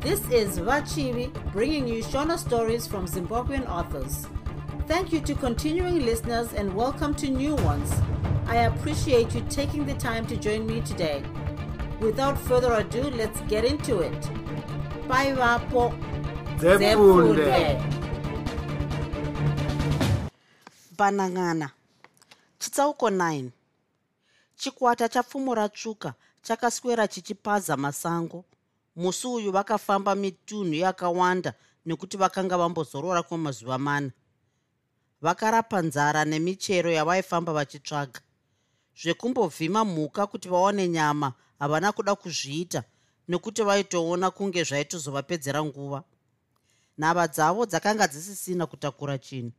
This is Vachivi bringing you Shona stories from Zimbabwean authors. Thank you to continuing listeners and welcome to new ones. I appreciate you taking the time to join me today. Without further ado, let's get into it. Bye, Vapo. Banang'ana chitsauko 9 chikwata chapfumo ratsvuka chakaswera chichipaza masango musi uyu vakafamba mitunhu yakawanda nekuti vakanga vambozorora kwemazuva mana. Vakarapa nzara nemichero yavaifamba vachitsvaga. Zvekumbovhima mhuka kuti vawane nyama havana kuda kuzviita nekuti vaitoona kunge zvaitozovapedzera nguva. Nhava dzavo dzakanga dzisisina kutakura chinhu.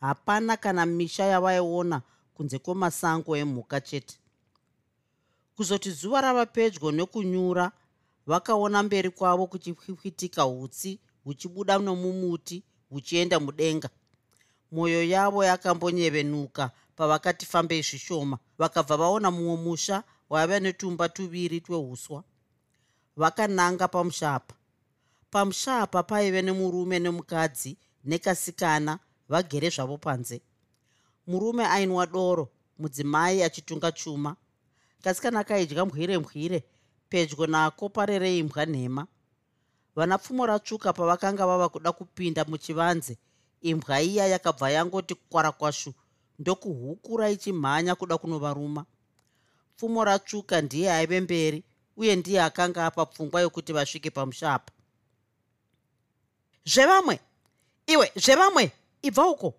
Hapana kana misha yavaiona kunze kwemasango emhuka chete. Kuzoti zuva rava pedyo nekunyura vakaona mberi kwavo kuchipwipwitika utsi huchibuda nomumuti huchienda mudenga. Mwoyo yavo yakambonyevenuka pavakati fambei zvishoma vakabva vaona mumwe musha waiva netumba tuviri tweuswa vakananga pamushapa. Pamushapa paive nemurume nemukadzi nekasikana vagere zvavo panze. Murume ainwa doro mudzimai achitunga chuma. Kasikana kaidya mbwire mbwire pedyo nako parere imbwa nhema. Vana pfumo ratsvuka pavakanga vava kuda kupinda muchivanze. Imbwa iya yakabva yangoti kwarakwashu ndokuhukura ichimhanya kuda kunovaruma. Pfumo ratsvuka ndiye aive mberi uye ndiye akanga apa pfungwa yokuti vasvike pamushapa. Zvevamwe! Iwe zvevamwe! Ibva uko!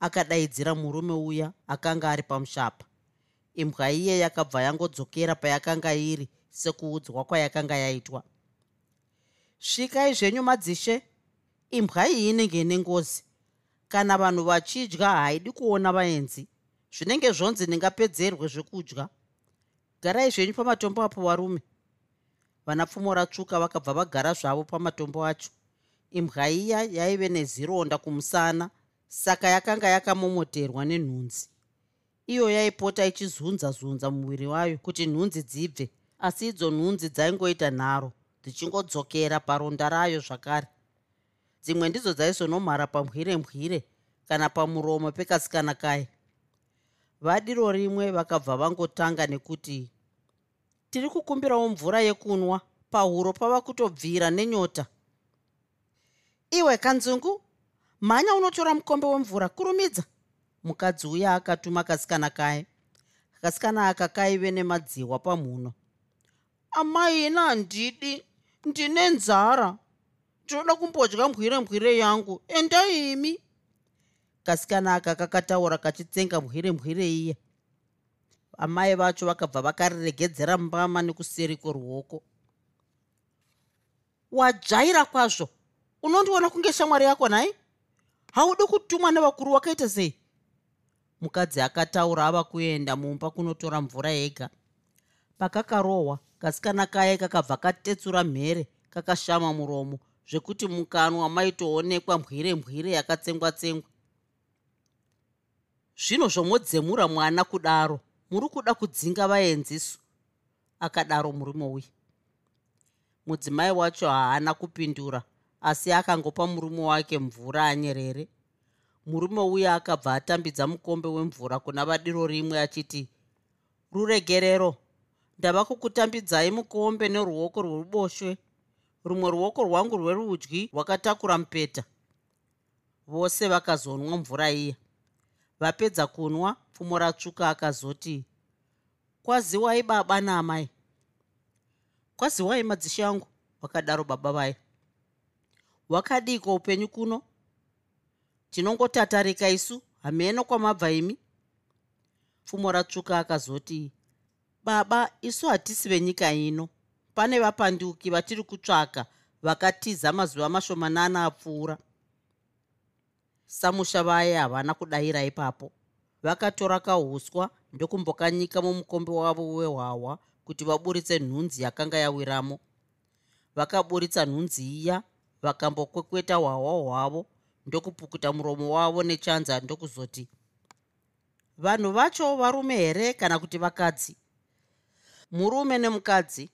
Akadaidzira murume uya akanga ari pamushapa. Imbwa iye yakabva yangodzokera payakanga iri sekuudzwa kwayakanga yaitwa. Svikai zvenyu madzishe imbwa iyi inenge ine ngozi. Kana vanhu vachidya haidi kuona vaenzi zvinenge zvonzi ndingapedzerwe zvekudya. Garai zvenyu pamatombo apo varume vanapfumo ratsvuka vakabva vagara zvavo pamatombo acho. Imbwa iya yaive nezironda kumusana saka yakanga yakamomoterwa nenhunzi. Iyo yaipota ichizunza zunza muviri wayo kuti nhunzi dzibve asi idzo nhunzi dzaingoita nharo dzichingodzokera paronda rayo zvakare. Dzimwe ndidzo dzaizonomhara pambwire mbwire kana pamuromo pekasikana kaye. Vadiro rimwe vakabva vangotanga nekuti tiri kukumbirawo mvura yekunwa pahuro pava kutobvira nenyota. Iwe kanzungu mhanya unotora mukombe wemvura kurumidza mukadzi uya akatuma kasikana kaye. Kasikana aka kaive nemadziwa pamhuno amai ina handidi ndine nzara. Ndinoda kumbodya mbwire mbwire yangu. Endaimi kasikana aka kakataura kachitsenga mbwire mbwire iye amai vacho vakabva vakariregedzera mbama nekuseri kweruoko. Wadzvaira kwazvo? Unondiona kunge shamwari yako nhai haudi kutumwa nevakuru wakaita sei? Mukadzi akataura ava kuenda mumba kunotora mvura yega. Pakakarohwa kasikana kaye kakabva katetsura mhere kakashama muromo zvekuti mukanwa maitoonekwa mbwire mbwire yakatsengwa-tsengwa zvino zvomodzemura mwana kudaro muri kuda kudzinga vaenzisu akadaro murume uyu mudzimai wacho haana kupindura asi akangopa murume wake mvura anyerere. Murume uya akabva atambidza mukombe wemvura kuna vadiro rimwe achiti ruregerero ndava kukutambidzai mukombe neruoko rweruboshwe. Rumwe ruoko rwangu rwerudyi rwakatakura mupeta. Vose vakazonwa mvura iya. Vapedza kunwa pfumo ratsvuka akazoti kwaziwai baba naamai kwaziwai madzishe angu vakadaro baba vai wakadiko upenyu kuno? Tinongotatarika isu hameno kwamabva imi pfumo ratsvuka akazoti baba isu hatisi venyika ino. Pane vapanduki vatiri kutsvaka vakatiza mazuva mashomanana apfuura. Samusha vaye havana kudayira ipapo. Vakatora kauswa ndokumbokanyika mumukombe wavo wehwahwa kuti vaburitse nhunzi yakanga yawiramo. Vakaburitsa nhunzi iya vakambokwekweta hwahwa hwavo ndokupukuta muromo wavo nechanza ndokuzoti vanhu vacho varume here kana kuti vakadzi murume nemukadzi.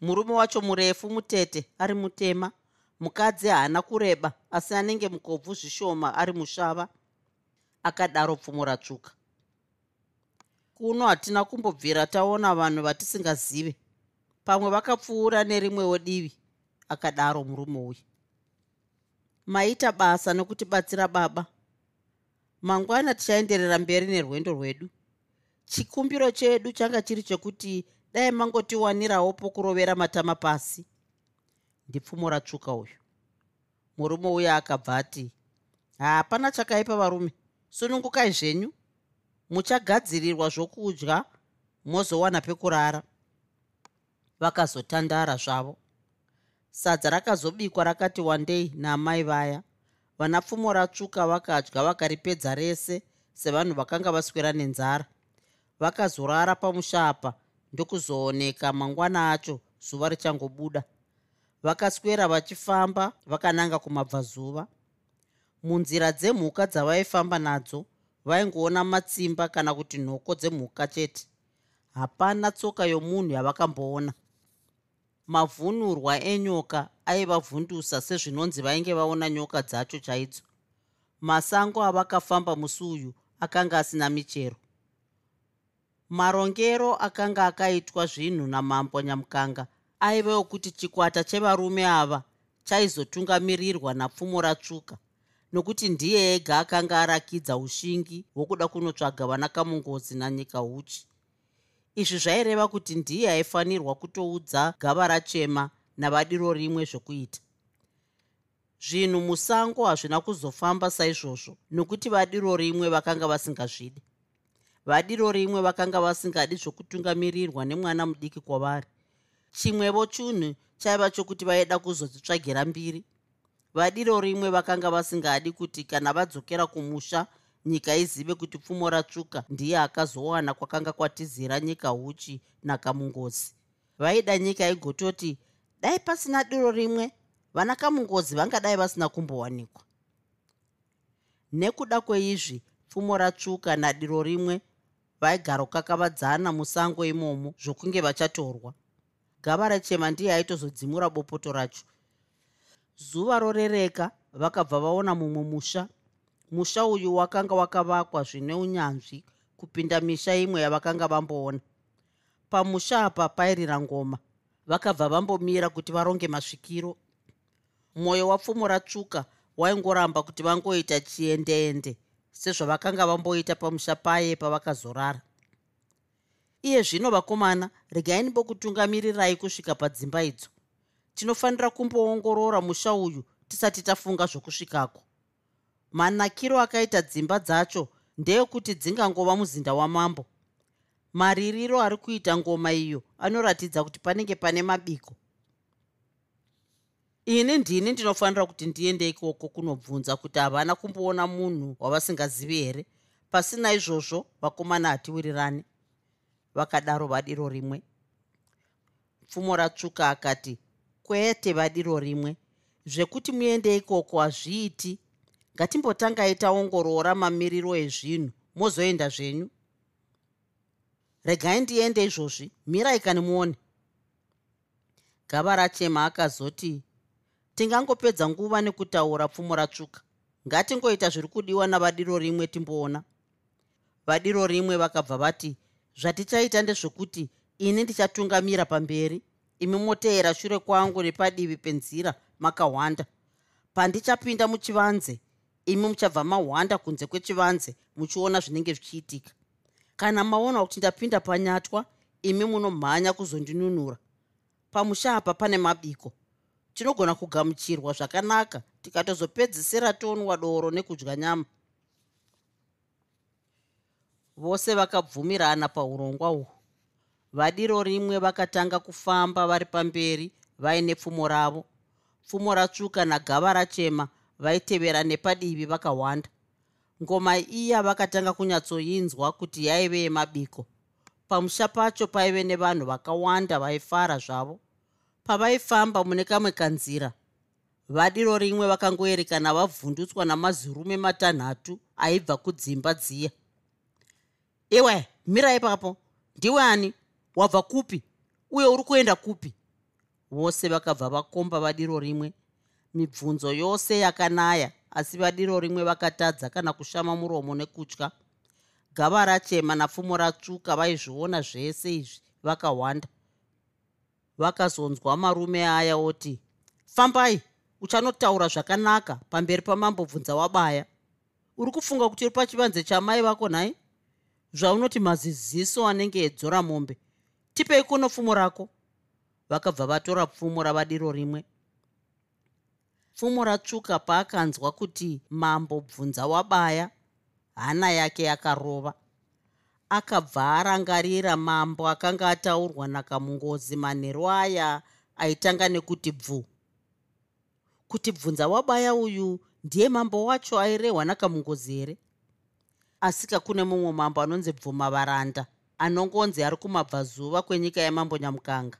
Murume wacho murefu mutete ari mutema. Mukadzi haana kureba asi anenge mukobvu zvishoma ari mushava. Akadaro pfumo ratsvuka. Kuno hatina kumbobvira taona vanhu vatisingazive pamwe vakapfuura nerimwewo divi. Akadaro murume uyu. Maita basa nokutibatsira baba. Mangwana tichaenderera mberi nerwendo rwedu. Chikumbiro chedu changa chiri chekuti dai mangotiwanirawo pokurovera matama pasi. Ndipfumo ratsvuka uyu. Murume uyo akabva ati hapana chakaipa varume. Sunungukai zvenyu. Muchagadzirirwa zvokudya mozowana pekurara. Vakazotandara zvavo. Sadza rakazobikwa rakati wandei naamai vaya. Vana pfumo ratsvuka vakadya vakaripedza rese sevanhu vakanga vaswera nenzara. Vakazorara pamushapa ndokuzooneka mangwana acho zuva richangobuda. Vakaswera vachifamba vakananga kumabvazuva. Munzira dzemhuka dzavaifamba nadzo vaingoona matsimba kana kuti nhoko dzemhuka chete. Hapana tsoka yomunhu yavakamboona. Mavhunurwa enyoka aivavhundusa sezvinonzi vainge vaona nyoka dzacho chaidzo masango avakafamba musi uyu akanga asina michero marongero akanga akaitwa zvinhu namambo nyamukanga. Aiva okuti chikwata chevarume ava chaizotungamirirwa napfumo ratsvuka. Nokuti ndiye ega akanga arakidza ushingi hwokuda kunotsvaga vanakamungozi nanyika uchi. Izvi zvaireva kuti ndiye aifanirwa kutoudza gava rachema navadiro rimwe zvokuita. Zvinhu musango hazvina kuzofamba saizvozvo nokuti vadiro rimwe vakanga vasingazvidi vadiro rimwe vakanga vasingadi zvokutungamirirwa nemwana mudiki kwavari. Chimwevo chunhu chaiva chokuti vaida kuzodzitsvagira mbiri. Vadiro rimwe vakanga vasingadi kuti kana vadzokera kumusha nyika izive kuti pfumo ratsvuka ndiye akazowana kwakanga kwatizira nyika uchi nakamungozi. Vaida nyika igototi dai pasina diro rimwe vana kamungozi vangadai vasina kumbowanikwa. Nekuda kweizvi pfumo ratsvuka nadiro rimwe vaigarokakavadzana musango imomo zvokunge vachatorwa. Gava rachema ndiye aitozodzimura bopoto racho. Zuva rorereka vakabva vaona mumwe musha. Musha uyu wakanga wakavakwa zvine unyanzvi kupinda misha imwe yavakanga vamboona. Pamusha apa pairira ngoma. Vakabva vambomira kuti varonge masvikiro. Mwoyo wapfumo ratsvuka waingoramba kuti vangoita chiendeende sezvavakanga vamboita pamusha paye pavakazorara. Iye zvino vakomana regai nimbokutungamirai kusvika padzimba idzo. Tinofanira kumboongorora musha uyu tisati tafunga zvokusvikako. Manakiro akaita dzimba dzacho ndeyekuti dzingangova muzinda wamambo. Maririro ari kuita ngoma iyo anoratidza kuti panenge pane mabiko ini ndini ndinofanira kuti ndiende ikoko kunobvunza kuti havana kumboona munhu wavasingazivi here? Pasina izvozvo vakomana hatiwirirani. Vakadaro vadiro rimwe. Pfumo ratsvuka akati kwete vadiro rimwe. Zvekuti muende ikoko hazviiti. Ngatimbotangai taongorora mamiriro ezvinhu mozoenda zvenyu. Regai ndiende izvozvi. Mirai kani muone. Gava rachema akazoti tingangopedza nguva nekutaura pfumo ratsvuka. Ngatingoita zviri kudiwa navadiro rimwe timboona. Vadiro rimwe vakabva vati zvatichaita ndezvekuti ini ndichatungamira pamberi. Imi moteera shure kwangu nepadivi penzira makahwanda. Pandichapinda muchivanze imi muchabva mahwanda kunze kwechivanze muchiona zvinenge zvichiitika. Kana maona kuti ndapinda panyatwa imi munomhanya kuzondinunura. Pamusha apa pane mabiko tinogona kugamuchirwa zvakanaka tikatozopedzisira tonwa doro nekudya nyama. Vose vakabvumirana paurongwa uhwu vadiro rimwe vakatanga kufamba vari pamberi vaine pfumo ravo. Pfumo ratsvuka nagava rachema vaitevera nepadivi vakawanda. Ngoma iya vakatanga kunyatsoinzwa kuti yaive yemabiko. Pamusha pacho paive nevanhu vakawanda vaifara zvavo pavaifamba mune kamwe kanzira vadiro rimwe vakangoerekana vavhundutswa namazirume matanhatu aibva kudzimba dziya. Iwe mira ipapo ndiwe ani? Wabva kupi? Uye uri kuenda kupi? Vose vakabva vakomba vadiro rimwe. Mibvunzo yose yakanaya asi vadiro rimwe vakatadza kana kushama muromo nekutya. Gava rachema napfumo ratsvuka vaizviona zvese izvi vakawanda vakazonzwa marume aya oti fambai uchanotaura zvakanaka pamberi pamambobvunza wabaya. Uri kufunga kuti uri pachivanze chamai vako nhai? Zvaunoti maziziso anenge edzora mombe. Tipei kuno pfumo rako. Vakabva vatora pfumo ravadiro rimwe. Pfumo ratsvuka paakanzwa kuti mambo bvunza wabaya hana yake yakarova akabva arangarira mambo akanga ataurwa nakamungozi manheru aya aitanga nekuti bvu. Kuti bvunza wabaya uyu ndiye mambo wacho airehwa nakamungozi here asika kune mumwe mambo anonzi bvuma varanda anongonzi ari kumabvazuva kwenyika yemambo nyamukanga.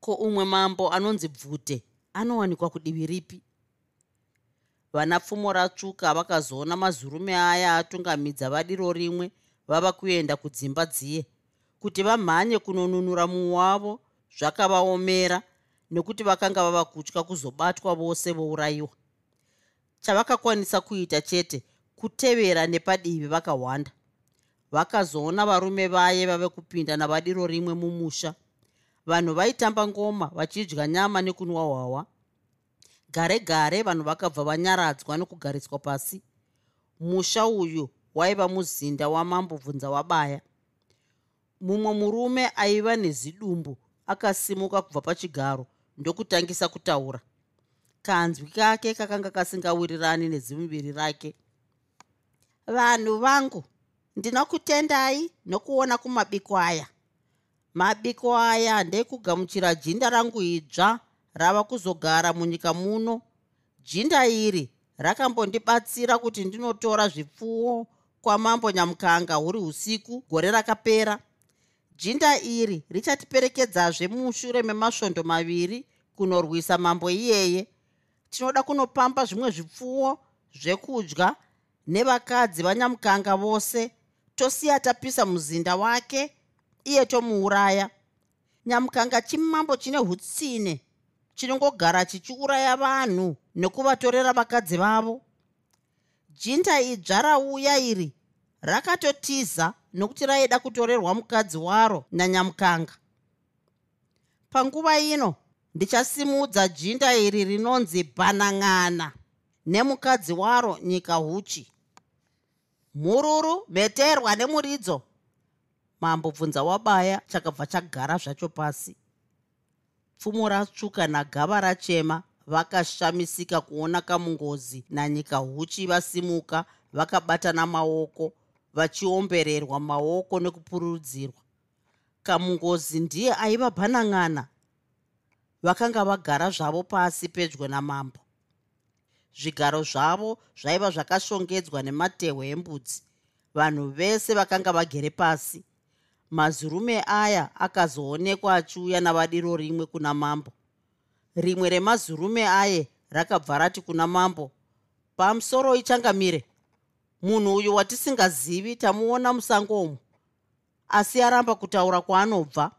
Ko umwe mambo anonzi bvute anowanikwa kudivi ripi? Vana pfumo ratsvuka vakazoona mazurume aya atungamidza vadiro rimwe vava kuenda kudzimba dziye kuti vamhanye kunonunura mumwe wavo zvakavaomera nekuti vakanga vava kutya kuzobatwa vose vourayiwa. Chavakakwanisa kuita chete kutevera nepadivi vakawanda. Vakazoona varume vaye vave kupinda navadiro rimwe mumusha. Vanhu vaitamba ngoma vachidya nyama nekunwa hwahwa gare gare vanhu vakabva vanyaradzwa nokugariswa pasi. Musha uyu waiva muzinda wamambobvunza wabaya. Mumwe murume aiva nezidumbu akasimuka kubva pachigaro ndokutangisa kutaura. Kanzwi kake kakanga kasingawirirani nezimuviri rake. Vanhu vangu ndinokutendai nokuona kumabiko aya. Mabiko aya ndekugamuchira jinda rangu idzva rava kuzogara munyika muno. Jinda iri rakambondibatsira kuti ndinotora zvipfuwo kwamambo nyamukanga huri usiku gore rakapera. Jinda iri richatiperekedzazve mushure memasvondo maviri kunorwisa mambo iyeye. Tinoda kunopamba zvimwe zvipfuwo zvekudya nevakadzi vanyamukanga vose. Tosiya tapisa muzinda wake iye tomuuraya. Nyamukanga chimambo chine utsine chinongogara chichiuraya vanhu nekuvatorera vakadzi vavo jinda idzva rauya iri rakatotiza nokuti raida kutorerwa mukadzi waro nanyamukanga. Panguva ino ndichasimudza jinda iri rinonzi bhanang'ana nemukadzi waro nyika huchi. Mhururu mheterwa nemuridzo mambo bvunza wabaya chakabva chagara zvacho pasi. Pfumo ratsvuka nagava rachema vakashamisika kuona kamungozi nanyika huchi vasimuka vakabatana maoko vachiombererwa maoko nekupururudzirwa. Kamungozi ndiye aiva bhanang'ana vakanga vagara zvavo pasi pedyo namambo. Zvigaro zvavo zvaiva zvakashongedzwa nematehwe embudzi. Vanhu vese vakanga vagere pasi. Mazurume aya akazoonekwa achiuya navadiro rimwe kuna mambo rimwe remazurume aye rakabva rati kuna mambo pamusoro ichangamire. Munhu uyu watisingazivi tamuona musango umu. Asi aramba kutaura kwaanobva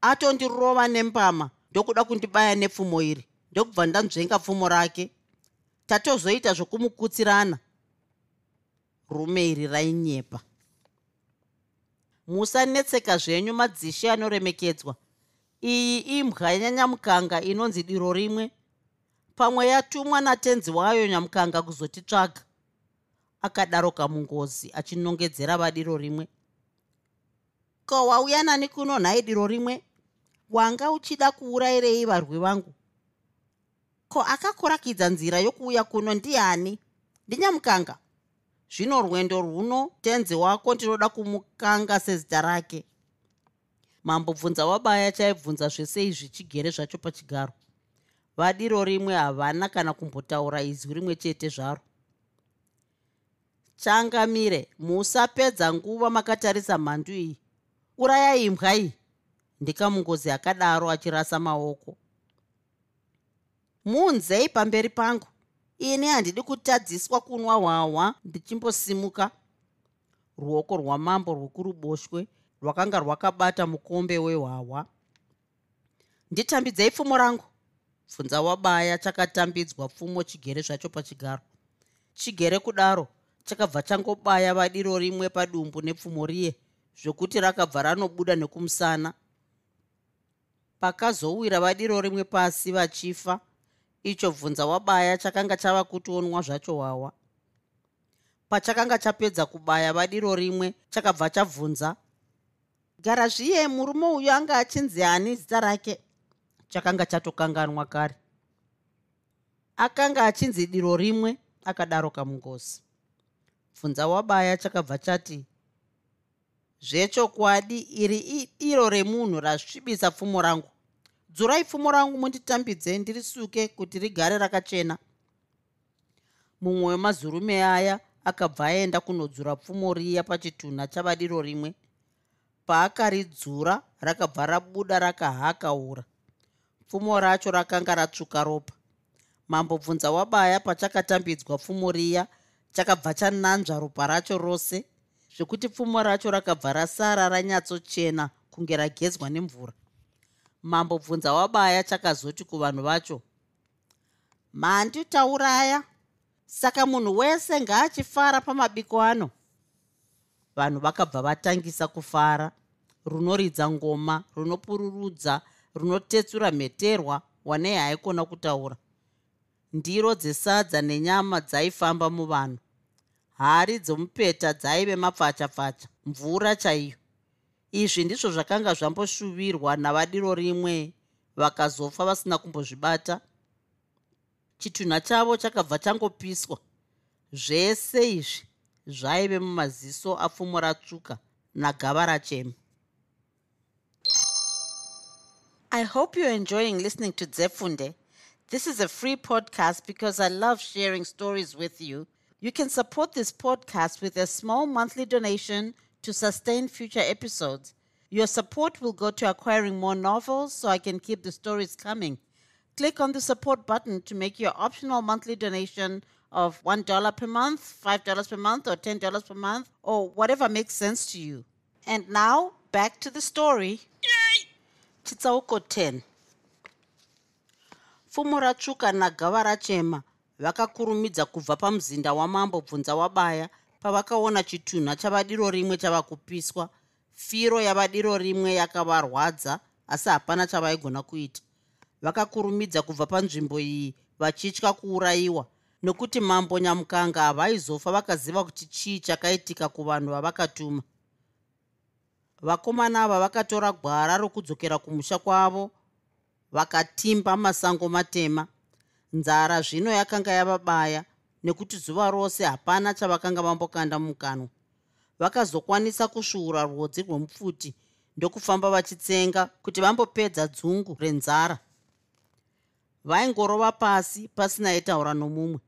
atondirova nembama ndokuda kundibaya nepfumo iri ndokubva ndanzvenga pfumo rake. Tatozoita zvokumukutsirana. Rume iri rainyepa. Musanetseka zvenyu madzishi anoremekedzwa iyi imbwa yanyanyamukanga inonzi diro rimwe. Pamwe yatumwa natenzi wayo nyamukanga kuzotitsvaga akadaro kamungozi achinongedzera vadiro rimwe. Ko wauya nani kuno nhai diro rimwe? Wanga uchida kuurayirei varwi vangu? Ko akakurakidza nzira yokuuya kuno ndiani? Ndinyamukanga zvino rwendo rwuno tenzi wako ndinoda kumukanga sezita rake mambobvunza wabaya chaibvunza zvese izvi chigere zvacho pachigaro. Vadiro rimwe havana kana kumbotaura izwi rimwe chete zvaro. Changamire musapedza nguva makatarisa mhandu iyi. Urayai imbwa iyi ndikamungozi akadaro achirasa maoko. Muunzei pamberi pangu. Ini handidi kutadziswa kunwa hwahwa ndichimbosimuka. Ruoko rwamambo rwekuruboshwe rwakanga rwakabata mukombe wehwahwa. Nditambidzei pfumo rangu. Bvunza wabaya chakatambidzwa pfumo chigere zvacho pachigaro. Chigere kudaro chakabva changobaya vadiro rimwe padumbu nepfumo riye zvokuti rakabva ranobuda nekumusana. Pakazowira vadiro rimwe pasi vachifa icho bvunza wabaya chakanga chava kutonwa zvacho wawa pachakanga chapedza kubaya vadiro rimwe chakabva chabvunza gara zviye murume uyu anga achinzi ani zita rake? Chakanga chatokanganwa kare. Akanga achinzi diro rimwe akadaro kamungosi bvunza wabaya chakabva chati zvechokwadi iri idiro remunhu rasvibisa pfumo rangu. Dzurai pfumo rangu munditambidze ndirisuke kuti rigare rakachena. Mumwe wemazurume aya akabva aenda kunodzura pfumo riya pachitunha chavadiro rimwe paakaridzura rakabva rabuda rakahakaura pfumo racho rakanga ratsvuka ropa. Mambobvunza wabaya pachakatambidzwa pfumo riya chakabva chananzva ropa racho rose zvekuti pfumo racho rakabva rasara ranyatsochena kunge ragedzwa nemvura. Mambobvunza wabaya chakazoti kuvanhu vacho manditauraya saka munhu wese ngaachifara pamabiko ano. Vanhu vakabva vatangisa kufara runoridza ngoma runopururudza runotetsura mheterwa wanei haikona kutaura. Ndiro dzesadza nenyama dzaifamba muvanhu. Hari dzomupeta dzaive mapfachapfacha mvura chaiyo. Izvi ndizvo zvakanga zvamboshuvirwa navadiro rimwe vakazofa vasina kumbozvibata. Chitunha chavo chakabva changopiswa. Zvese izvi zvaive mumaziso apfumo ratsvuka nagava rachema i hope you're enjoying listening to Zefunde. this is a free podcast because i love sharing stories with you you can support this podcast with a small monthly donation to sustain future episodes your support will go to acquiring more novels so i can keep the stories coming click on the support button to make your optional monthly donation of $1 per month, $5 per month, or $10 per month, or whatever makes sense to you. And now, back to the story. Chitsauko 10. Fumo ratsvuka nagava rachema vakakurumidza kubva pamuzinda wamambo bvunza wabaya pavakaona chitunha chavadiro rimwe chava kupiswa. Firo yavadiro rimwe yakavarwadza asi hapana chavaigona kuita. Vakakurumidza kubva panzvimbo iyi vachitya kuurayiwa nokuti mambo nyamukanga havaizofa vakaziva kuti chii chakaitika kuvanhu vavakatuma vakomana ava vakatora gwara rokudzokera kumusha kwavo vakatimba masango matema. Nzara zvino yakanga yavabaya nekuti zuva rose hapana chavakanga vambokanda mukanwa. Vakazokwanisa kusvuura rwodzi rwemupfuti ndokufamba vachitsenga kuti vambopedza dzungu renzara. Vaingorova pasi pasina aitaura nomumwe.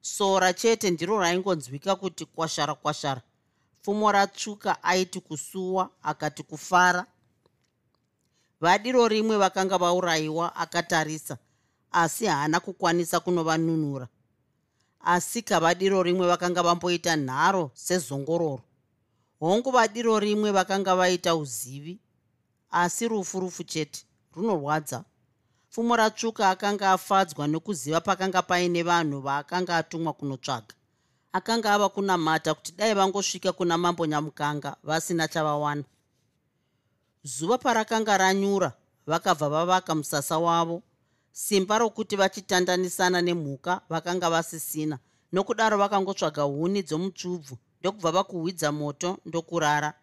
Sora chete ndiro raingonzwika kuti kwashara kwashara pfumo ratsvuka aiti kusuwa akati kufara. Vadiro rimwe vakanga vaurayiwa akatarisa asi haana kukwanisa kunovanunura. Asi kavadiro rimwe vakanga vamboita nharo sezongororo. Hongu vadiro rimwe vakanga vaita uzivi asi rufu rufu chete runorwadza. Pfumo ratsvuka akanga afadzwa nekuziva pakanga paine vanhu vaakanga atumwa kunotsvaga akanga ava kunamata kuti dai vangosvika kuna mambo nyamukanga vasina chavawana. Zuva parakanga ranyura vakabva vavaka musasa wavo simba rokuti vachitandanisana nemhuka vakanga vasisina nokudaro vakangotsvaga huni dzomutsvubvu ndokubva vakuhwidza moto ndokurara.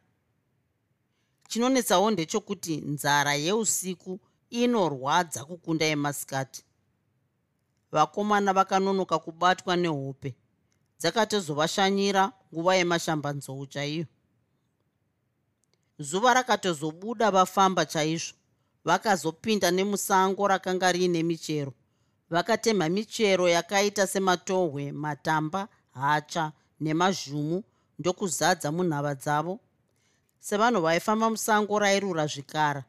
Chinonetsawo ndechekuti nzara yeusiku inorwadza kukunda yemasikati. Vakomana vakanonoka kubatwa nehope dzakatozovashanyira nguva yemashambanzou chaiyo. Zuva rakatozobuda vafamba chaizvo vakazopinda nemusango rakanga riine michero vakatemha michero yakaita sematohwe matamba hacha nemazhumu ndokuzadza munhava dzavo. Sevanhu vaifamba musango rairura zvikara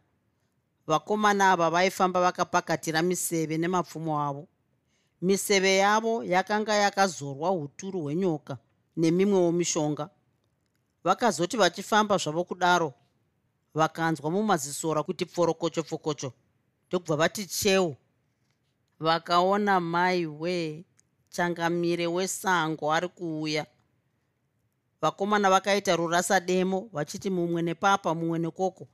vakomana ava vaifamba vakapakatira miseve nemapfumo avo miseve yavo yakanga yakazorwa uturu hwenyoka nemimwewo mishonga. Vakazoti vachifamba zvavo kudaro vakanzwa mumazisora kuti pforokocho pfokocho ndokubva vati cheu. Vakaona mai wee changamire wesango ari kuuya. Vakomana vakaita rurasademo vachiti mumwe nepapa mumwe nekoko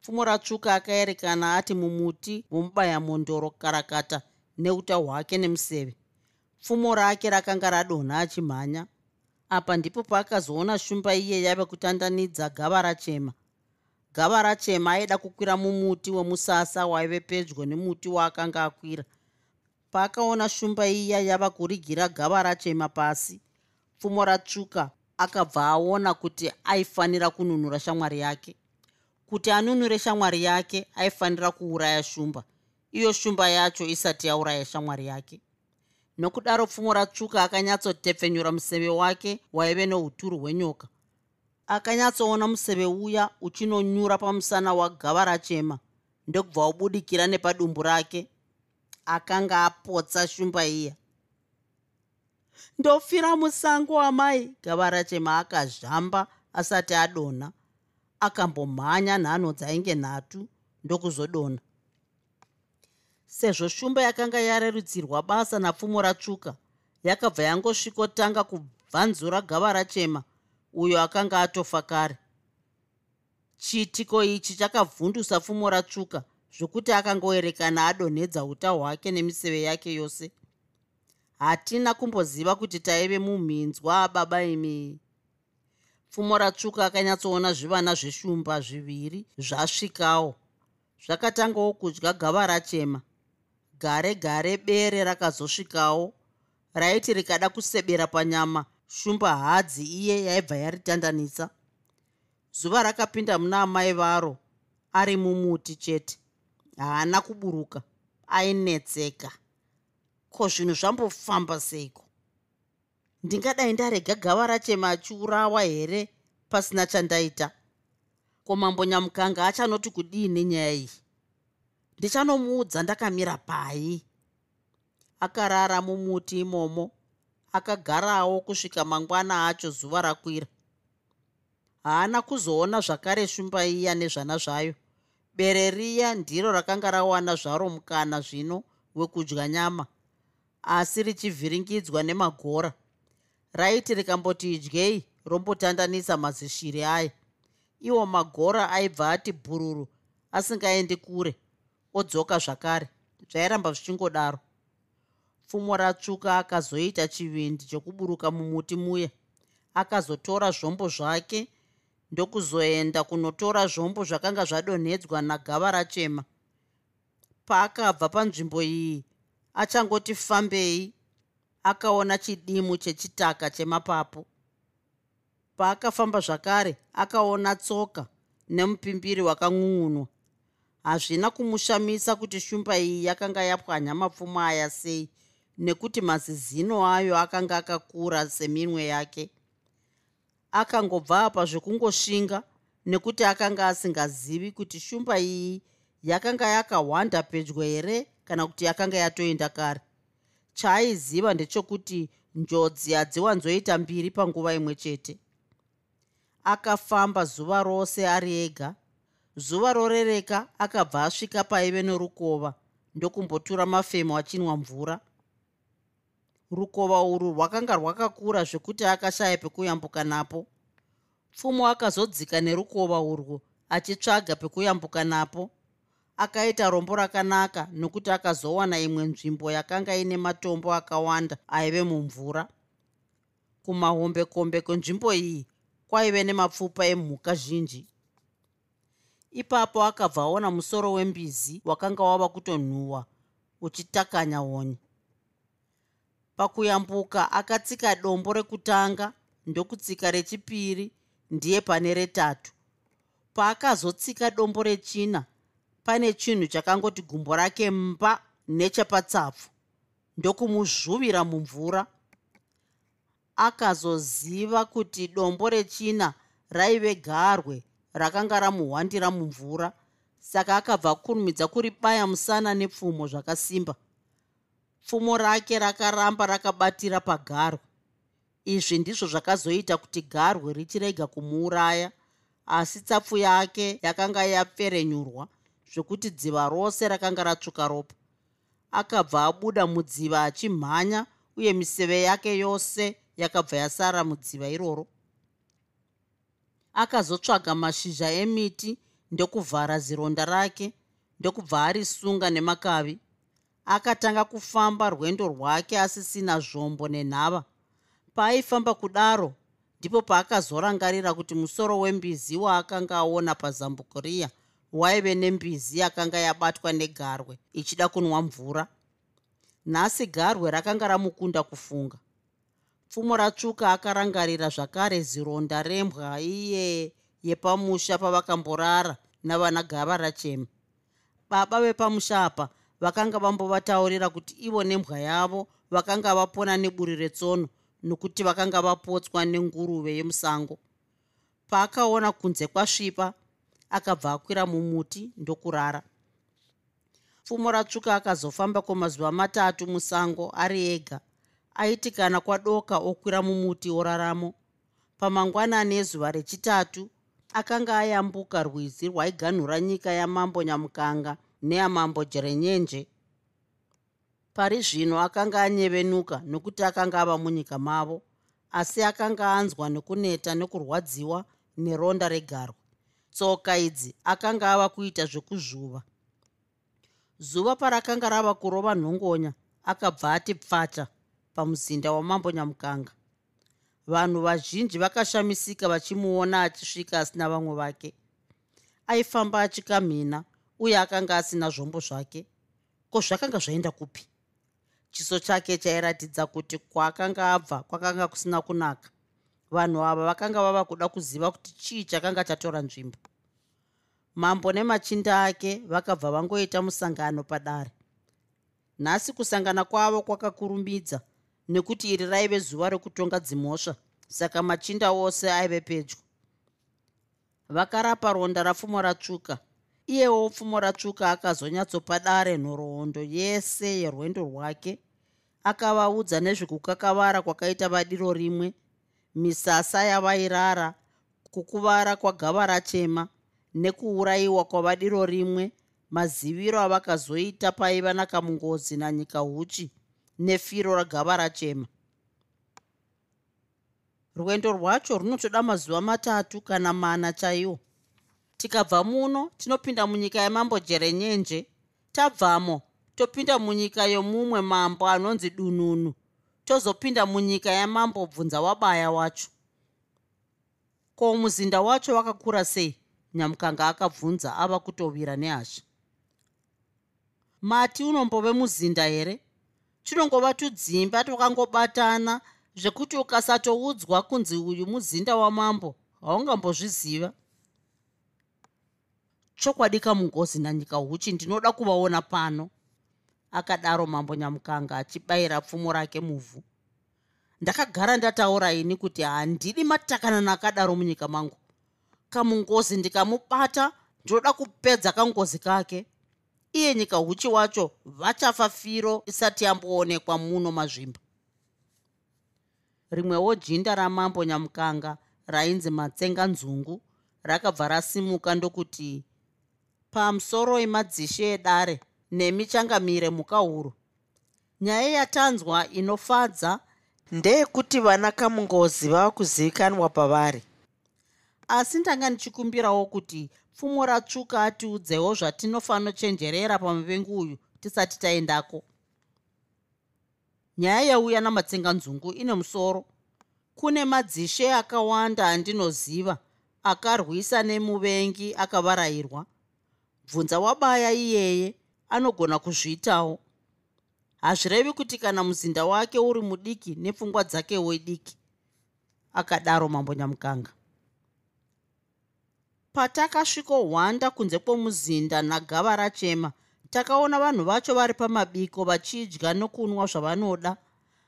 pfumo ratsvuka akaerekana ati mumuti womubaya mondoro karakata neuta hwake nemuseve. Pfumo rake rakanga radonha achimhanya. Apa ndipo paakazoona shumba iye yave kutandanidza gava rachema. Gava rachema aida kukwira mumuti wemusasa waive pedyo nemuti waakanga akwira. Paakaona shumba iya yava kurigira gava rachema pasi pfumo ratsvuka akabva aona kuti aifanira kununura shamwari yake. Kuti anunure shamwari yake aifanira kuuraya shumba iyo shumba yacho isati yauraya shamwari yake. Nokudaro pfumo ratsvuka akanyatsotepfenyura museve wake waive neuturu hwenyoka. Akanyatsoona museve uya uchinonyura pamusana wagava rachema ndokubva wabudikira nepadumbu rake akanga apotsa shumba iya. Ndofira musango amai gava rachema akazhamba asati adonha akambomhanya nhano dzainge nhatu ndokuzodonha sezvo shumba yakanga yarerutsirwa basa napfumo ratsvuka. Yakabva yangosvikotanga kubvanzura gava rachema uyo akanga atofa kare. Chiitiko ichi chakavhundusa pfumo ratsvuka zvokuti akangoerekana adonhedza uta hwake nemiseve yake yose. Hatina kumboziva kuti taive mumhinzwa baba imi. Pfumo ratsvuka akanyatsoona zvivana zveshumba zviviri zvasvikawo. Zvakatangawo kudya gava rachema gare gare bere rakazosvikawo. Raiti rikada kusebera panyama shumba hadzi iye yaibva yaritandanisa. Zuva rakapinda muna amai varo ari mumuti chete haana kuburuka ainetseka. Ko zvinhu zvambofamba seiko? Ndingadai ndarega gava rachema achiurawa here pasina chandaita? Ko mambo nyamukanga achanoti kudii nenyaya iyi ndichanomuudza ndakamira pai akarara mumuti imomo akagarawo kusvika mangwana acho zuva rakwira. Haana kuzoona zvakare shumba iya nezvana zvayo. Bere riya ndiro rakanga rawana zvaro mukana zvino wekudya nyama asi richivhiringidzwa nemagora. Raiti rikamboti idyei rombotandanisa mazishiri aya. Iwo magora aibva ati bhururu asingaendi kure odzoka zvakare zvairamba zvichingodaro. Pfumo ratsvuka akazoita chivindi chokuburuka mumuti muya. Akazotora zvombo zvake ndokuzoenda kunotora zvombo zvakanga zvadonhedzwa nagava rachema. Paakabva panzvimbo iyi achangoti fambei akaona chidimu chechitaka chemapapu. Paakafamba zvakare akaona tsoka nemupimbiri wakangun'unwa hazvina kumushamisa kuti shumba iyi yakanga yapwanya mapfumo aya sei nekuti mazizino ayo akanga akakura seminwe yake. Akangobva apa zvekungosvinga nekuti akanga asingazivi kuti shumba iyi yakanga yakahwanda pedyo here kana kuti yakanga yatoenda kare. Chaaiziva ndechekuti njodzi hadziwanzoita mbiri panguva imwe chete. Akafamba zuva rose ari ega zuva rorereka akabva asvika paive norukova ndokumbotura mafemo achinwa mvura. Rukova urwu rwakanga rwakakura zvekuti akashaya pekuyambuka napo. Pfumo akazodzika nerukova urwu achitsvaga pekuyambuka napo. Akaita rombo rakanaka nokuti akazowana imwe nzvimbo yakanga ine matombo akawanda aive mumvura. Kumahombekombe kwenzvimbo iyi kwaive nemapfupa emhuka zhinji ipapo akabva aona musoro wembizi wakanga wava kutonhuhwa uchitakanya honye pakuyambuka akatsika dombo rekutanga ndokutsika rechipiri ndiye pane retatu. Paakazotsika dombo rechina pane chinhu chakangoti gumbo rake mba nechepatsapfu ndokumuzvuvira mumvura. Akazoziva kuti dombo rechina raive garwe rakanga ramuhwandira mumvura saka akabva akurumidza kuribaya musana nepfumo zvakasimba. Pfumo rake rakaramba rakabatira pagarwe. Izvi ndizvo zvakazoita kuti garwe richirega kumuuraya asi tsapfu yake yakanga yapferenyurwa zvokuti dziva rose rakanga ratsvuka ropa. Akabva abuda mudziva achimhanya uye miseve yake yose yakabva yasara mudziva iroro akazotsvaga mashizha emiti ndokuvhara zironda rake ndokubva arisunga nemakavi. Akatanga kufamba rwendo rwake asisina zvombo nenhava. Paaifamba kudaro ndipo paakazorangarira kuti musoro wembizi waakanga aona pazambuko riya waive nembizi yakanga yabatwa negarwe ichida kunwa mvura. Nhasi garwe rakanga ramukunda kufunga pfumo ratsvuka akarangarira zvakare zironda rembwa iye yepamusha pavakamborara navana gava rachema. Baba vepamusha apa vakanga vambovataurira kuti ivo nembwa yavo vakanga vapona neburi retsono nokuti vakanga vapotswa nenguruve yemusango. Paakaona kunze kwasvipa akabva akwira mumuti ndokurara. Pfumo ratsvuka akazofamba kwemazuva matatu musango ari ega aiti kana kwadoka okwira mumuti oraramo. Pamangwanani ezuva rechitatu akanga ayambuka rwizi rwaiganhura nyika yamambo nyamukanga neyamambo jerenyenje. Pari zvino akanga anyevenuka nokuti akanga ava munyika mavo asi akanga anzwa nekuneta nekurwadziwa neronda regarwa tsoka idzi akanga ava kuita zvekuzvuva. Zuva parakanga rava kurova nhongonya akabva ati pfacha pamuzinda wamambo nyamukanga vanhu vazhinji vakashamisika vachimuona achisvika asina vamwe vake. Aifamba achikamhina uye akanga asina zvombo zvake. Ko zvakanga zvaenda kupi? Chiso chake chairatidza kuti kwaakanga abva kwakanga kusina kunaka. Vanhu ava vakanga vava kuda kuziva kuti chii chakanga chatora nzvimbo. Mambo nemachinda ake vakabva vangoita musangano padare. Nhasi kusangana kwavo kwakakurumidza nekuti iri raive zuva rekutonga dzimhosva saka machinda ose aive pedyo. Vakarapa ronda rapfumo ratsvuka iyewo pfumo ratsvuka akazonyatsopa dare nhoroondo yese yerwendo rwake akavaudza nezvekukakavara kwakaita vadiro rimwe misasa yavairara kukuvara kwagava rachema nekuurayiwa kwavadiro rimwe maziviro avakazoita paiva nakamungozi nanyika huchi nefiro ragava rachema. Rwendo rwacho runotoda mazuva matatu kana mana chaiwo. Tikabva muno tinopinda munyika yemambo jerenyenje tabvamo topinda munyika yomumwe mambo anonzi dununu. Tozopinda munyika yamambo bvunza wabaya wacho. Ko muzinda wacho wakakura sei? Nyamukanga akabvunza ava kutovira nehasha. Mati unombove muzinda here tinongova tudzimba twakangobatana zvekuti ukasatoudzwa kunzi uyu muzinda wamambo haungambozviziva. Chokwadi kamungozi nanyika huchi ndinoda kuvaona pano. Akadaro mambo nyamukanga achibayira pfumo rake muvhu. Ndakagara ndataura ini kuti handidi matakanano akadaro munyika mangu. Kamungozi ndikamubata ndinoda kupedza kangozi kake iye nyika huchi wacho vachafa firo isati yamboonekwa muno mazvimbo rimwewo jinda ramambo nyamukanga rainzi matsenga nzungu rakabva rasimuka ndokuti pamusoro emadzishe edare nemi changamire muka huru nyaya yatanzwa inofadza ndeyekuti vana kamungozi vava kuzivikanwa pavari asi ndanga ndichikumbirawo kuti pfumo ratsvuka atiudzewo zvatinofano pamuvengi uyu tisati taendako. Nyaya yauya namatsenganzungu ine musoro. Kune madzishe akawanda andinoziva akarwisa nemuvengi akavarayirwa. Bvunza wabaya iyeye anogona kuzviitawo. Hazvirevi kuti kana muzinda wake uri mudiki nepfungwa dzakewo idiki akadaro mambo nyamukanga patakasvikohwanda kunze kwomuzinda nagava rachema takaona vanhu vacho vari pamabiko vachidya nokunwa zvavanoda.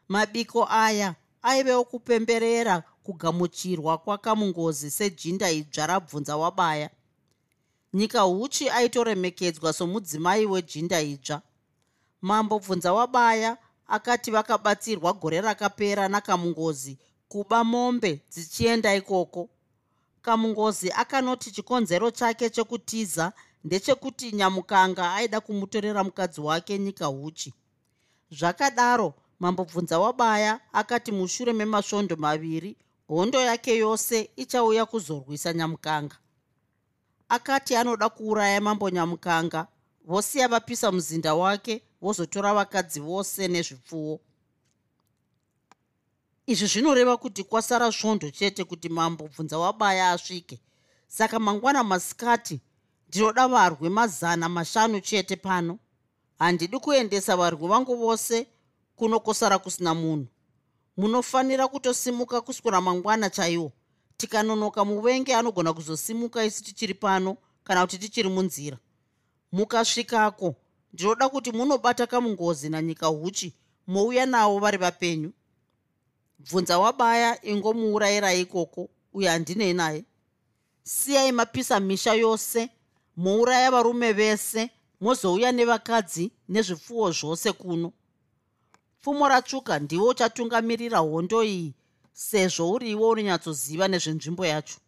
Mabiko aya aivewo kupemberera kugamuchirwa kwakamungozi sejinda idzva rabvunza wabaya. Nyika huchi aitoremekedzwa somudzimai wejinda idzva. Mambo bvunza wabaya akati vakabatsirwa gore rakapera nakamungozi kuba mombe dzichienda ikoko kamungozi akanoti chikonzero chake chekutiza ndechekuti nyamukanga aida kumutorera mukadzi wake nyika uchi zvakadaro mambobvunza wabaya akati mushure memasvondo maviri hondo yake yose ichauya kuzorwisa nyamukanga. Akati anoda kuuraya mambo nyamukanga vosiya vapisa muzinda wake vozotora vakadzi vose nezvipfuwo izvi zvinoreva kuti kwasara svondo chete kuti mambo bvunza wabaya asvike. Saka mangwana masikati ndinoda varwi mazana mashanu chete pano. Handidi kuendesa varwi vangu vose kuno kosara kusina munhu. Munofanira kutosimuka kuswera mangwana chaiwo. Tikanonoka muvenge anogona kuzosimuka isi tichiri pano kana kuti tichiri munzira. Mukasvikako ndinoda kuti munobata kamungozi nanyika uchi mouya navo vari vapenyu bvunza wabaya ingomuurayira ikoko uye handinei naye. Siyai mapisa misha yose mouraya varume vese mozouya nevakadzi nezvipfuwo zvose kuno. Pfumo ratsvuka ndiwo uchatungamirira hondo iyi sezvo uriwo unonyatsoziva nezvenzvimbo yacho.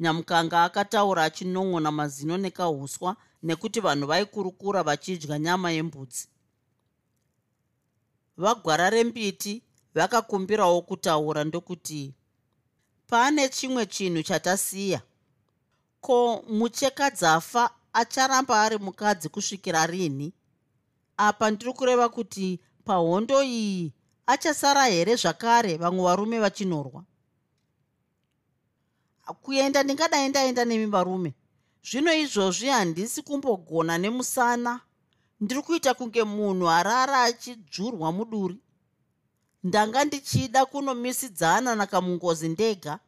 Nyamukanga akataura achinon'ona mazino nekauswa nekuti vanhu vaikurukura vachidya nyama yembudzi. Vagwara rembiti vakakumbirawo kutaura ndokuti pane chimwe chinhu chatasiya. Ko muchekadzafa acharamba ari mukadzi kusvikira rini? Apa ndiri kureva kuti pahondo iyi achasara here zvakare vamwe varume vachinorwa? Kuenda ndingadai ndaenda nemi varume. Zvino izvozvi handisi kumbogona nemusana. Ndiri kuita kunge munhu arara achidzvurwa muduri ndanga ndichida kunomisidzana nakamungozi ndega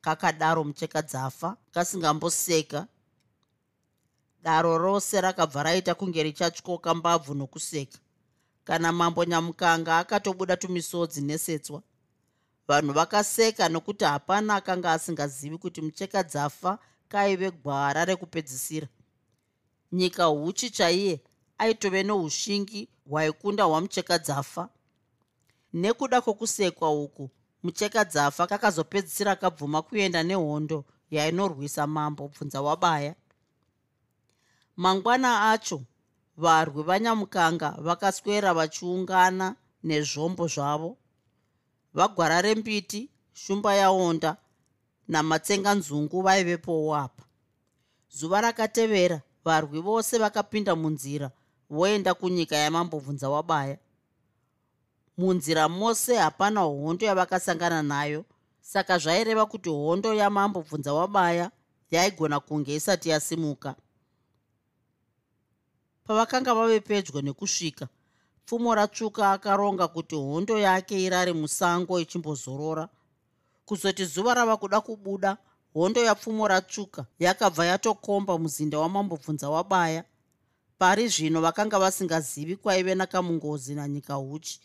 kakadaro mucheka dzafa kasingamboseka. Daro rose rakabva raita kunge richatyoka mbabvu nokuseka. Kana mambo nyamukanga akatobuda tumisodzi nesetswa vanhu vakaseka nokuti hapana akanga asingazivi kuti mucheka dzafa kaive gwara rekupedzisira. Nyika huchi chaiye aitove noushingi hwaikunda hwamucheka dzafa nekuda kwokusekwa uku mucheka dzafa kakazopedzisira kabvuma kuenda nehondo yainorwisa mambo bvunza wabaya. Mangwana acho varwi vanyamukanga vakaswera vachiungana nezvombo zvavo. Vagwara rembiti shumba yaonda namatsenganzungu vaivepowo apa zuva rakatevera varwi vose vakapinda munzira voenda kunyika yamambobvunza wabaya munzira mose hapana hondo yavakasangana nayo. Saka zvaireva kuti hondo yamambobvunza wabaya yaigona kunge isati yasimuka. Pavakanga vave pedyo nekusvika pfumo ratsvuka akaronga kuti hondo yake irare musango ichimbozorora. Kuzoti zuva rava kuda kubuda hondo yapfumo ratsvuka yakabva yatokomba muzinda wamambobvunza wabaya. Pari zvino vakanga vasingazivi kwaive nakamungozi nanyika uchi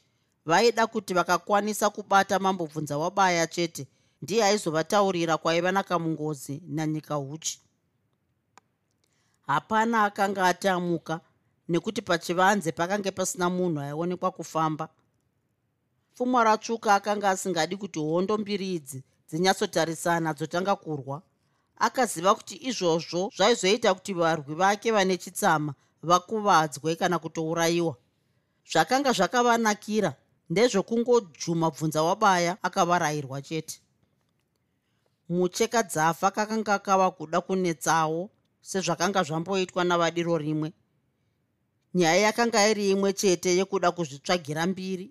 vaida kuti vakakwanisa kubata mambobvunza wabaya chete ndiye aizovataurira kwaiva nakamungozi nanyika uchi hapana akanga atamuka nekuti pachivanze pakange pasina munhu aionekwa kufamba. Pfumwa ratsvuka akanga asingadi kuti hondo mbiri idzi dzinyatsotarisana dzotanga kurwa. Akaziva kuti izvozvo zvaizoita kuti varwi vake vane chitsama vakuvadzwe kana kutourayiwa. Zvakanga zvakavanakira ndezvokungojuma bvunza wabaya akavarayirwa chete. Mucheka dzafa kakanga kava kuda kunetsawo sezvakanga zvamboitwa navadiro rimwe. Nyaya yakanga iri imwe chete yekuda kuzvitsvagira mbiri.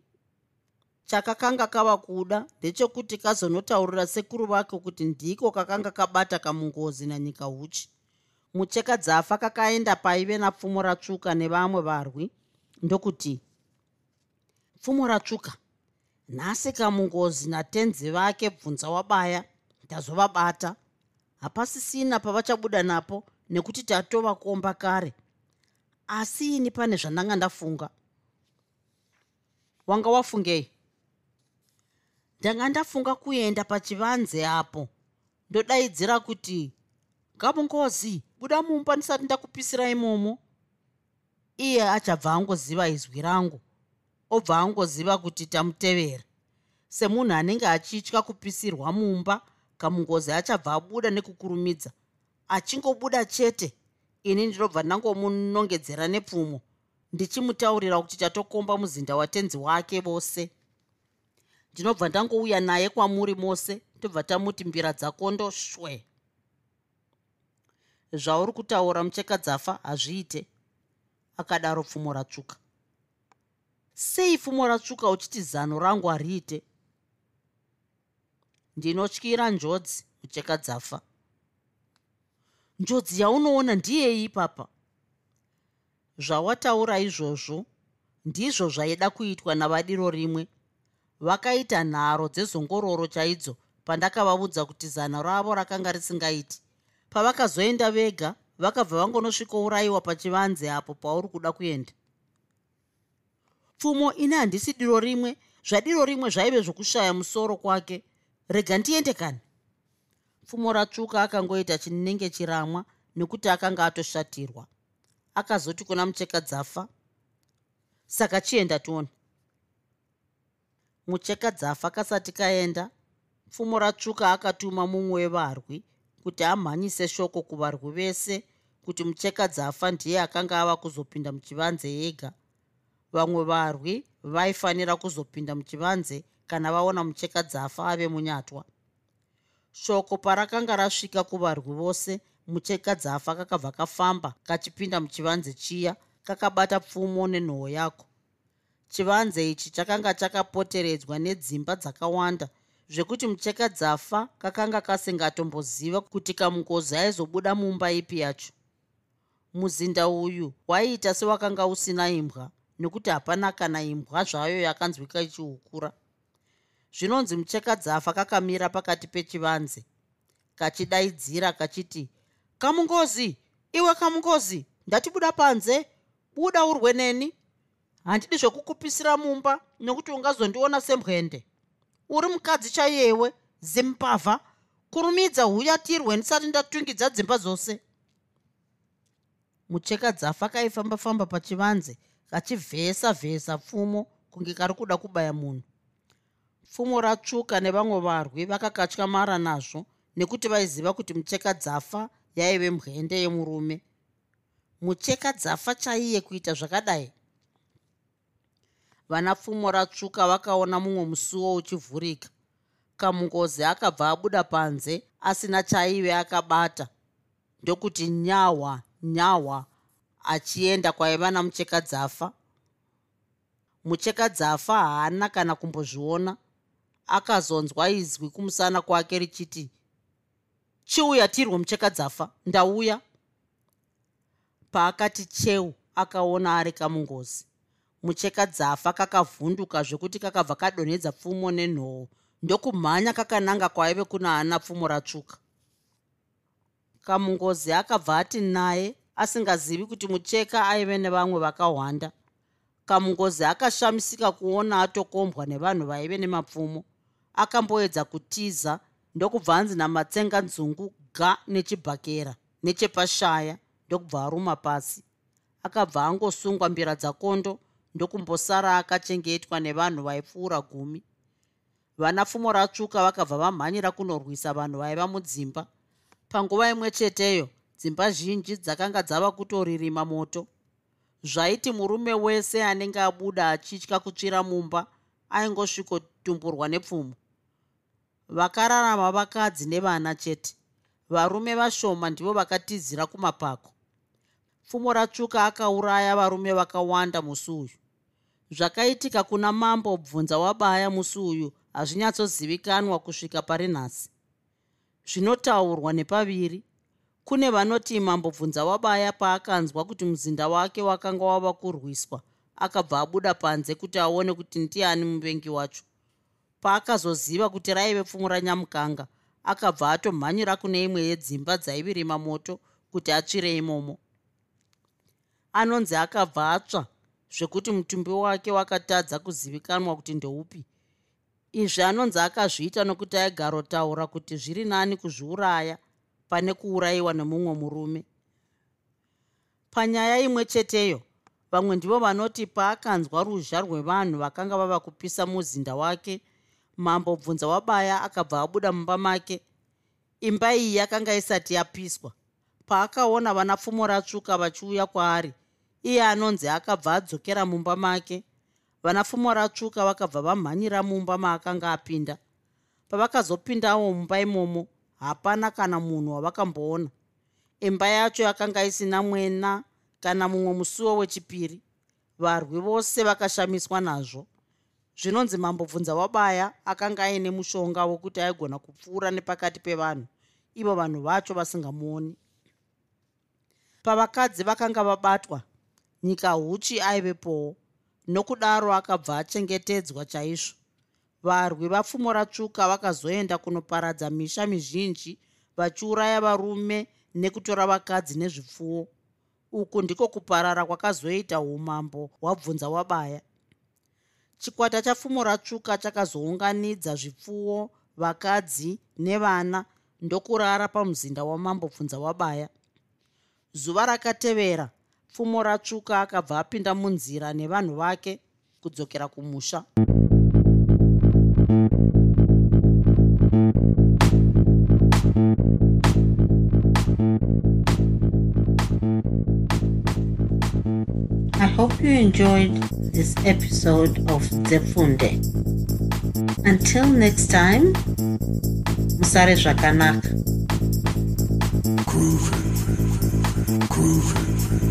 Chakakanga kava kuda ndechekuti kazonotaurira sekuru vake kuti ndiko kakanga kabata kamungozi nanyika uchi mucheka dzafa kakaenda paive napfumo ratsvuka nevamwe varwi ndokuti pfumo ratsvuka. Nhasi kamungozi natenzi vake bvunza wabaya ndazovabata. Hapasisina pavachabuda napo nekuti tatovakomba kare. Asi ini pane zvandanga ndafunga. Wanga wafungei? Ndanga ndafunga kuenda pachivanze apo. Ndodaidzira kuti ngamungozi buda mumba ndisati ndakupisira imomo. Iye achabva angoziva izwi rangu obva angoziva kuti tamutevera. Semunhu anenge achitya kupisirwa mumba kamungozi achabva abuda nekukurumidza. Achingobuda chete ini ndinobva ndangomunongedzera nepfumo ndichimutaurira kuti chatokomba muzinda watenzi wake vose. Ndinobva ndangouya naye kwamuri mose tobva tamuti mbira dzakondo shwe zvauri kutaura muchekadzafa hazviite. Akadaro pfumo ratsvuka sei pfumo ratsvuka uchiti zano rangu hariite ndinotyira njodzi muchekadzafa njodzi yaunoona ndiyei papa. Zvawataura izvozvo ndizvo zvaida kuitwa navadiro rimwe. Vakaita nharo dzezongororo chaidzo pandakavaudza kuti zano ravo rakanga risingaiti. Pavakazoenda vega vakabva vangonosvikourayiwa pachivanze apo pauri kuda kuenda pfumo ini handisi diro rimwe zvadiro rimwe zvaive zvokushaya musoro kwake. Rega ndiende kani? Pfumo ratsvuka akangoita chinenge chiramwa nekuti akanga atoshatirwa. Akazoti kuna mucheka dzafa. Saka chienda tione. Mucheka dzafa kasati kaenda pfumo ratsvuka akatuma mumwe wevarwi kuti amhanyise shoko kuvarwi vese kuti mucheka dzafa ndiye akanga ava kuzopinda muchivanze yega vamwe varwi vaifanira kuzopinda muchivanze kana vaona mucheka dzafa ave munyatwa. Shoko parakanga rasvika kuvarwi vose mucheka dzafa kakabva kafamba kachipinda muchivanze chiya kakabata pfumo nenhoo yako. Chivanze ichi chakanga chakapoteredzwa nedzimba dzakawanda zvekuti mucheka dzafa kakanga kasingatomboziva kuti kamukozi aizobuda mumba ipi yacho. Muzinda uyu waiita sewakanga usina imbwa nekuti hapana kana imbwa zvayo yakanzwika ichihukura. Zvinonzi mucheka dzafa kakamira pakati pechivanze kachidaidzira kachiti kamungozi iwe kamungozi ndatibuda panze buda urwe neni? Handidi zvokukupisira mumba nekuti ungazondiona sembwende uri mukadzi chaiyewe zimbavha kurumidza huya tirwe ndisati ndatungidza dzimba dzose. Mucheka dzafa kaifamba-famba pachivanze kachivhesa vhesa pfumo kunge kari kuda kubaya munhu. Pfumo ratsvuka nevamwe varwi vakakatyamara nazvo nekuti vaiziva kuti mucheka dzafa yaive mwende yemurume. Mucheka dzafa chaiye kuita zvakadai? Vana pfumo ratsvuka vakaona mumwe musuwo uchivhurika. Kamungozi akabva abuda panze asina chaive akabata. Ndokuti nyahwa nyahwa achienda kwaiva namucheka dzafa mucheka dzafa haana kana kumbozviona. Akazonzwa izwi kumusana kwake richiti chiuya tirwe mucheka dzafa ndauya. Paakati cheu akaona ari kamungozi mucheka dzafa kakavhunduka zvekuti kakabva kadonhedza pfumo nenhoo. Ndokumhanya kakananga kwaive kuna ana pfumo ratsvuka. Kamungozi akabva ati naye asingazivi kuti mucheka aive nevamwe vakahwanda. Kamungozi akashamisika kuona atokombwa nevanhu vaive nemapfumo. Akamboedza kutiza ndokubva anzi namatsenga nzungu ga nechibhakera nechepashaya ndokubva aruma pasi. Akabva angosungwa mbira dzakondo ndokumbosara akachengetwa nevanhu vaipfuura gumi. Vana pfumo ratsvuka vakabva vamhanyira kunorwisa vanhu vaiva mudzimba. Panguva imwe cheteyo dzimba zhinji dzakanga dzava kutoririma moto. Zvaiti murume wese anenge abuda achitya kutsvira mumba aingosvikotumburwa nepfumo. Vakararama vakadzi nevana chete. Varume vashoma ndivo vakatizira kumapako. Pfumo ratsvuka akauraya varume vakawanda musi uyu zvakaitika kuna mambo bvunza wabaya musi uyu hazvinyatsozivikanwa kusvika pari nhasi. Zvinotaurwa nepaviri kune vanoti mambo bvunza wabaya paakanzwa kuti muzinda wake wakanga wava kurwiswa akabva abuda panze kuti aone kuti ndiani muvengi wacho. Paakazoziva kuti raive pfumo ranyamukanga akabva atomhanyira kune imwe yedzimba dzaivirima moto kuti atsvire imomo. Anonzi akabva atsva zvekuti mutumbi wake wakatadza kuzivikanwa kuti ndeupi. Izvi anonzi akazviita nokuti aigarotaura kuti zviri nani kuzviuraya pane kuurayiwa nemumwe murume. Panyaya imwe cheteyo vamwe ndivo vanoti paakanzwa ruzha rwevanhu vakanga vava kupisa muzinda wake mambo bvunza wabaya akabva abuda mumba make. Imba iyi yakanga isati yapiswa paakaona vana pfumo ratsvuka vachiuya kwaari iye anonzi akabva adzokera mumba make. Vana pfumo ratsvuka vakabva vamhanyira mumba maakanga apinda. Pavakazopindawo mumba imomo hapana kana munhu wavakamboona imba yacho yakanga isina mwena kana mumwe musuwo wechipiri. Varwi vose vakashamiswa nazvo. Zvinonzi mambobvunza wabaya akanga aine mushonga wokuti aigona kupfuura nepakati pevanhu. Ivo vanhu vacho vasingamuoni pavakadzi vakanga vabatwa nyika huchi aivepowo nokudaro akabva achengetedzwa chaizvo varwi vapfumo ratsvuka vakazoenda kunoparadza misha mizhinji vachiuraya varume nekutora vakadzi nezvipfuwo. Uku ndiko kuparara kwakazoita umambo hwabvunza wabaya chikwata chapfumo ratsvuka chakazounganidza zvipfuwo vakadzi nevana ndokurara pamuzinda wamambo bvunza wabaya zuva rakatevera pfumo ratsvuka akabva apinda munzira nevanhu vake kudzokera kumusha hope you enjoyed this episode of Zefunde. Until next time, Musare Zvakanaka. Groovy. Groovy.